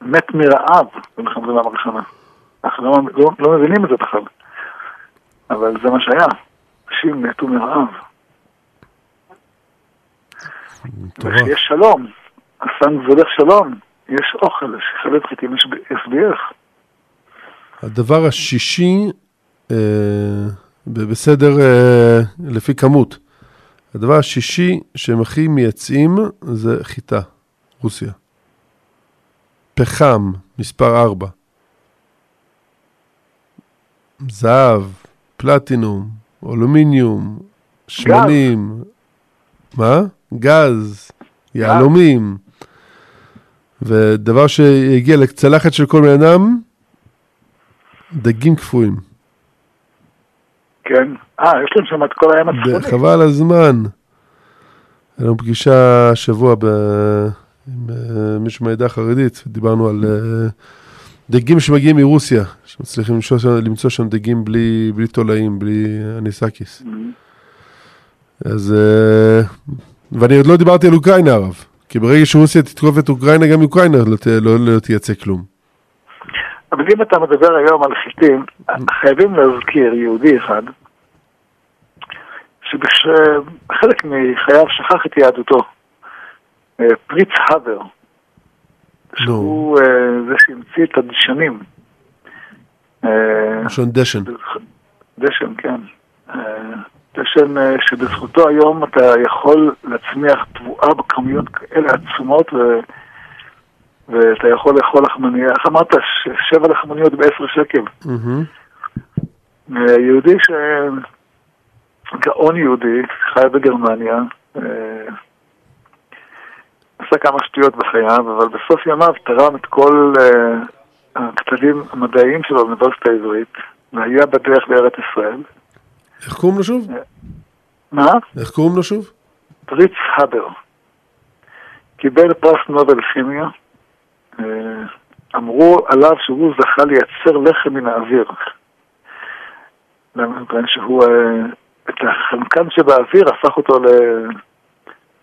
מת מרעב במלחמת העולם הראשונה. אנחנו לא, לא, לא מבינים את זה בכלל, אבל זה מה שהיה. אנשים מתו מרעב. וכשיש שלום, הסנג זולך שלום, יש אוכל, יש חלב חיטים, יש הסביח. הדבר השישי, אה, בסדר אה, לפי כמות, הדבר השישי שהם הכי מייצאים זה חיטה, רוסיה. פחם, מספר 4. זהב, פלטינום, אלומיניום, שמנים, מה? גז, יהלומים. ודבר שהגיע לצלחת של כל בן אדם, דגים קפואים. כן. אה, יש להם שם את כל הים הצפוני. חבל הזמן. היה לנו פגישה השבוע ב... עם uh, מישהו מהעדה החרדית, דיברנו על uh, דגים שמגיעים מרוסיה, שמצליחים למצוא, למצוא שם דגים בלי, בלי תולעים, בלי אניסקיס. Mm-hmm. אז, uh, ואני עוד לא דיברתי על אוקראינה הרב, כי ברגע שרוסיה תתקוף את אוקראינה, גם אוקראינה לא, לא, לא תייצא כלום. אבל אם אתה מדבר היום על חיטים, חייבים להזכיר יהודי אחד, שבחלק מחייו שכח את יהדותו. אה, פריץ הבר, שהוא אה, זה שהמציא את הדשנים. לשון אה, דשן. דשן, כן. דשן אה, שבזכותו היום אתה יכול להצמיח תבואה בכמויות כאלה עצומות ו... ואתה יכול לאכול לחמניה, איך אמרת? ש- שבע לחמניות בעשר שקל. אה, יהודי ש... גאון יהודי, חי בגרמניה, אה, עשה כמה שטויות בחייו, אבל בסוף ימיו תרם את כל הכתבים המדעיים שלו באוניברסיטה העברית, והיה בדרך לארץ ישראל. איך קוראים לו שוב? מה? איך קוראים לו שוב? פריץ הבר. קיבל פרס נובל לכימיה. אה, אמרו עליו שהוא זכה לייצר לחם מן האוויר. למה? מפני שהוא, אה, את החנקן שבאוויר הפך אותו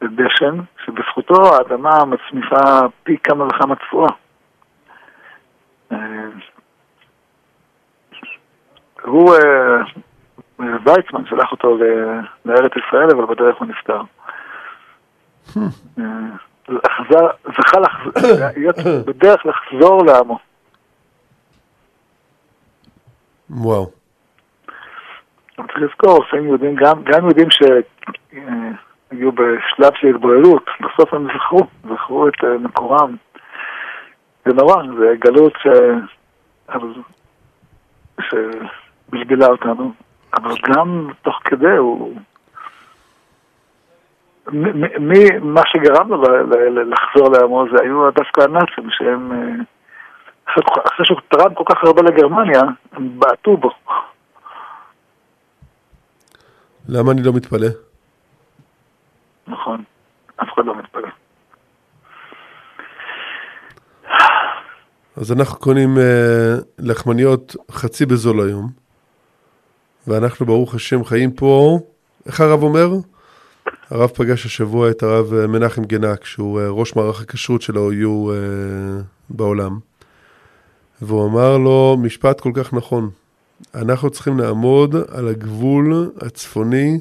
לדשן, שבזכותו האדמה מצמיחה פי כמה וכמה תפואה. אה, הוא, ויצמן שלח אותו לארץ ישראל, אבל בדרך הוא נפטר. אה, חזר, זכה לחזור, [COUGHS] להיות בדרך לחזור לעמו. וואו. צריך לזכור, לפעמים יהודים, גם, גם יהודים שהיו בשלב של התבוללות, בסוף הם זכרו, זכרו את אה, מקורם. זה נורא, זה גלות ש... שבלבלה אותנו, אבל גם תוך כדי הוא... מה שגרם לו לחזור לעמו זה היו דווקא הנאצים שהם, אה, אחרי שהוא תרם כל כך הרבה לגרמניה, הם בעטו בו. למה אני לא מתפלא? נכון, אף אחד לא מתפלא. אז אנחנו קונים אה, לחמניות חצי בזול היום, ואנחנו ברוך השם חיים פה, איך הרב אומר? הרב פגש השבוע את הרב אה, מנחם גנק, שהוא אה, ראש מערך הכשרות של ה-OU אה, בעולם, והוא אמר לו משפט כל כך נכון, אנחנו צריכים לעמוד על הגבול הצפוני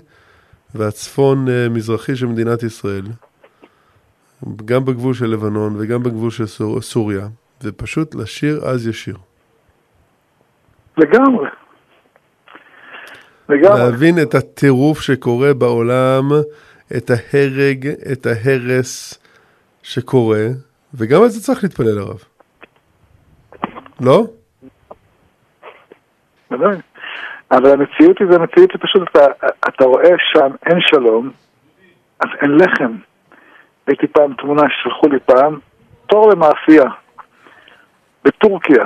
והצפון אה, מזרחי של מדינת ישראל, גם בגבול של לבנון וגם בגבול של סור, סוריה, ופשוט לשיר אז ישיר. לגמרי. לגמרי. להבין את הטירוף שקורה בעולם, את ההרג, את ההרס שקורה, וגם על זה צריך להתפלל הרב. לא? ודאי. אבל המציאות היא, זה המציאות שפשוט אתה, אתה רואה שם אין שלום, אז אין לחם. הייתי פעם תמונה ששלחו לי פעם, תור למאפייה, בטורקיה,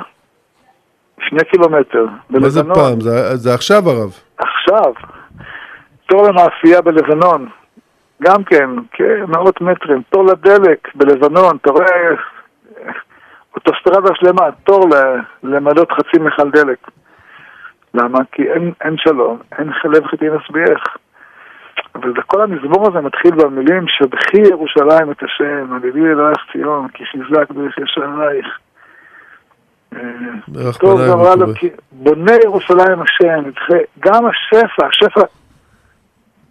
שני קילומטר, מה זה. פעם? זה, זה עכשיו הרב. עכשיו, תור למאפייה בלבנון, גם כן, כמאות מטרים, תור לדלק בלבנון, אתה רואה אוטוסטרדה שלמה, תור למלות חצי מכל דלק. למה? כי אין, אין שלום, אין חלב חיטין אסביח. אבל כל המזמור הזה מתחיל במילים שבחי ירושלים את השם, על ידי אלוהיך ציון, כי חיזק דרך ישרייך. טוב, אמרה לו, ובטובך. כי בונה ירושלים השם, גם השפע, השפע,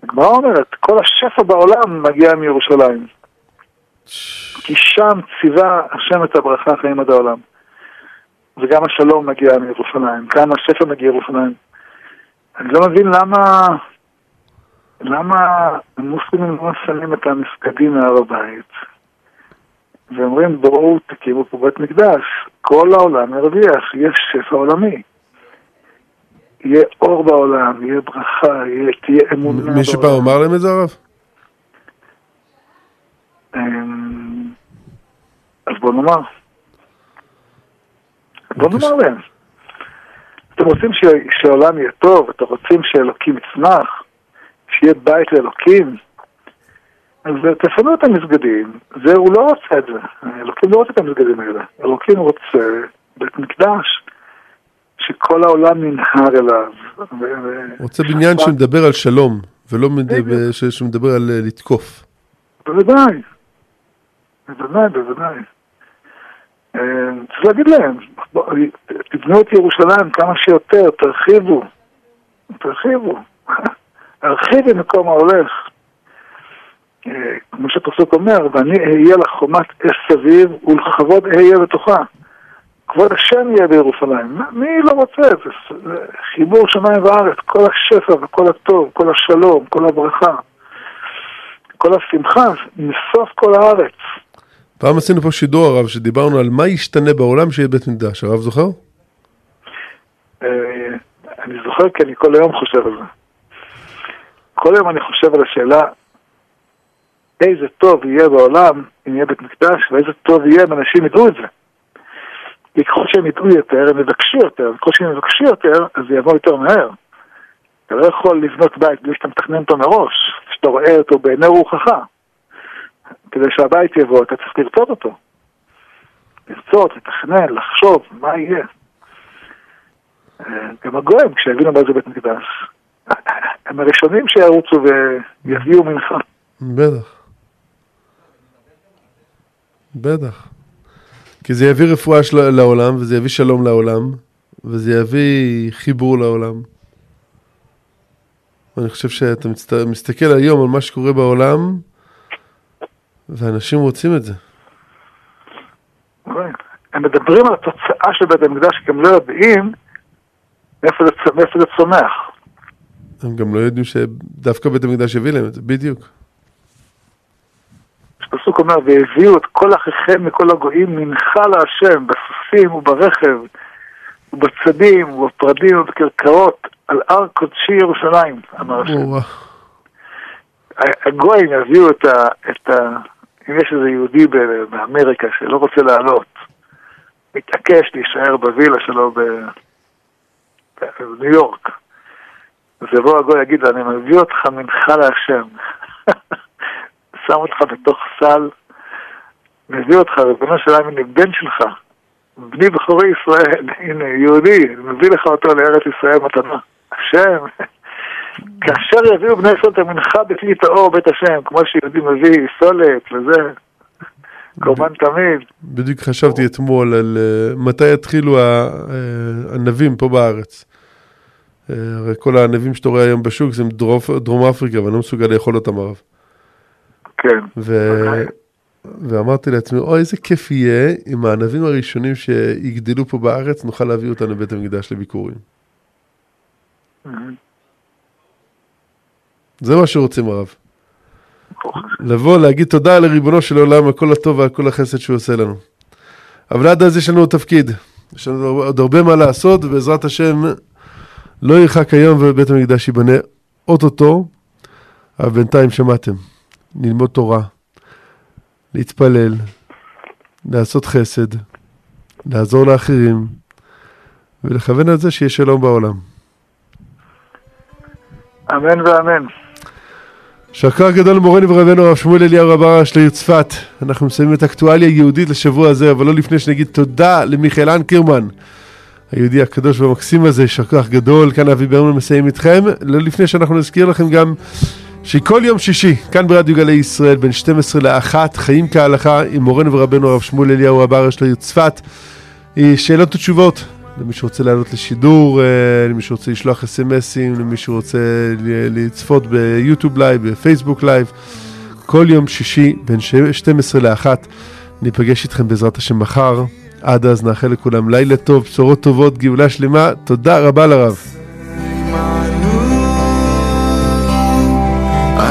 הגמרא אומרת, כל השפע בעולם מגיע מירושלים. כי שם ציווה השם את הברכה חיים עד העולם. וגם השלום מגיע מירושלים, גם השפע מגיע מירושלים. אני לא מבין למה, למה המוסלמים לא שמים את המסגדים מהר הבית, ואומרים בואו תקימו פה בית מקדש, כל העולם ירוויח, יש שפע עולמי. יהיה אור בעולם, יהיה ברכה, יהיה, תהיה אמונה מי שפעם אמר להם את זה הרב? אמ, אז בוא נאמר. בוא. נאמר להם. אתם רוצים שהעולם יהיה טוב, אתם רוצים שאלוקים יצמח, שיהיה בית לאלוקים, אז תפנו את המסגדים. זה, הוא לא רוצה את זה. אלוקים לא רוצה את המסגדים האלה. אלוקים רוצה בית מקדש, שכל העולם ננהר אליו. ו- רוצה בניין שמדבר על שלום, ולא שמדבר על אה, לתקוף. בוודאי. בוודאי, בוודאי. אה, צריך להגיד להם, בוא, תבנו את ירושלים כמה שיותר, תרחיבו. תרחיבו. [LAUGHS] הרחיבי מקום ההולך. אה, כמו שהפסוק אומר, ואני אהיה לך חומת אש סביב ולכבוד אהיה בתוכה. כבוד השם יהיה בירושלים. מי לא רוצה את זה? חיבור שמיים וארץ, כל השפע וכל הטוב, כל השלום, כל הברכה, כל השמחה, מסוף כל הארץ. פעם עשינו פה שידור הרב, שדיברנו על מה ישתנה בעולם שיהיה בית מקדש, הרב זוכר? אה, אני זוכר כי אני כל היום חושב על זה. כל היום אני חושב על השאלה איזה טוב יהיה בעולם אם יהיה בית מקדש, ואיזה טוב יהיה אם אנשים ידעו את זה. כי ככל שהם ידעו יותר, הם יבקשו יותר, וככל שהם יבקשו יותר, אז זה יבוא יותר מהר. אתה לא יכול לבנות בית בלי שאתה מתכנן אותו מראש, שאתה רואה אותו בעיני רוחך. כדי שהבית יבוא, אתה צריך לרצות אותו. לרצות, לתכנן, לחשוב, מה יהיה. גם הגויים, כשהבינו מה זה בית מקדש, הם הראשונים שירוצו ויביאו מנחה. בטח. בטח. כי זה יביא רפואה של... לעולם, וזה יביא שלום לעולם, וזה יביא חיבור לעולם. אני חושב שאתה מצט... מסתכל היום על מה שקורה בעולם, ואנשים רוצים את זה. הם מדברים על התוצאה של בית המקדש, כי הם לא יודעים מאיפה זה, מאיפה זה צומח. הם גם לא יודעים שדווקא בית המקדש יביא להם את זה, בדיוק. הפסוק אומר, והביאו את כל אחיכם מכל הגויים מנחה להשם, בסוסים וברכב, ובצדים, ובפרדים ובקרקעות, על הר קודשי ירושלים, אמר השם. הגויים יביאו את ה, את ה... אם יש איזה יהודי באמריקה שלא רוצה לעלות, מתעקש להישאר בווילה שלו בניו יורק, אז יבוא הגוי ויגיד לו, אני מביא אותך מנחה להשם. [LAUGHS] שם אותך בתוך סל, מביא אותך, ריבונו של עלמין, אני בן שלך, בני בכורי ישראל, [LAUGHS] הנה, יהודי, מביא לך אותו לארץ ישראל מתנה. השם, [LAUGHS] כאשר יביאו בני ישראל את המנחה בפנית האור בית השם, כמו שיהודי מביא סולת וזה, קורבן תמיד. בדיוק חשבתי אתמול על uh, מתי יתחילו uh, הנבים פה בארץ. Uh, הרי כל הענבים שאתה רואה היום בשוק זה דרום אפריקה, ואני לא מסוגל לאכול אותם הרב. כן. ו... ואמרתי לעצמי, אוי, איזה כיף יהיה אם הענבים הראשונים שיגדלו פה בארץ, נוכל להביא אותם לבית המקדש לביקורים. זה מה שרוצים הרב. לבוא, להגיד תודה לריבונו של עולם על כל הטוב ועל כל החסד שהוא עושה לנו. אבל עד אז יש לנו תפקיד. יש לנו עוד הרבה מה לעשות, ובעזרת השם לא ירחק היום ובית המקדש ייבנה אוטוטו, אבל בינתיים שמעתם. ללמוד תורה, להתפלל, לעשות חסד, לעזור לאחרים, ולכוון על זה שיהיה שלום בעולם. אמן ואמן. שכר גדול למורנו ורבנו הרב שמואל אליהו רב הראש לעיר צפת. אנחנו מסיימים את האקטואליה היהודית לשבוע הזה, אבל לא לפני שנגיד תודה למיכאל אנקרמן, היהודי הקדוש והמקסים הזה, יישר כוח גדול. כאן אבי ברמן מסיים איתכם. לא לפני שאנחנו נזכיר לכם גם שכל יום שישי, כאן ברדיו גלי ישראל, בין 12 ל-1, חיים כהלכה עם מורנו ורבנו הרב שמואל אליהו הבר של העיר צפת. שאלות ותשובות למי שרוצה לעלות לשידור, אה, למי שרוצה לשלוח אס.אם.אסים, למי שרוצה לצפות ביוטיוב live, בפייסבוק live. כל יום שישי בין 12 ל-1 ניפגש איתכם בעזרת השם מחר. עד אז נאחל לכולם לילה טוב, בשורות טובות, גאולה שלמה. תודה רבה לרב.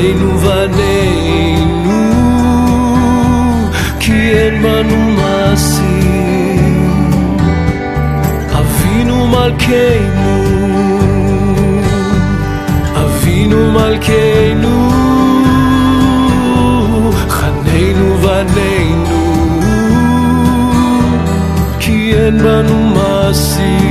חננו בנינו, כי אין בנו מעשים. אבינו מלכנו, אבינו מלכנו, חננו בנינו, כי אין בנו מעשים.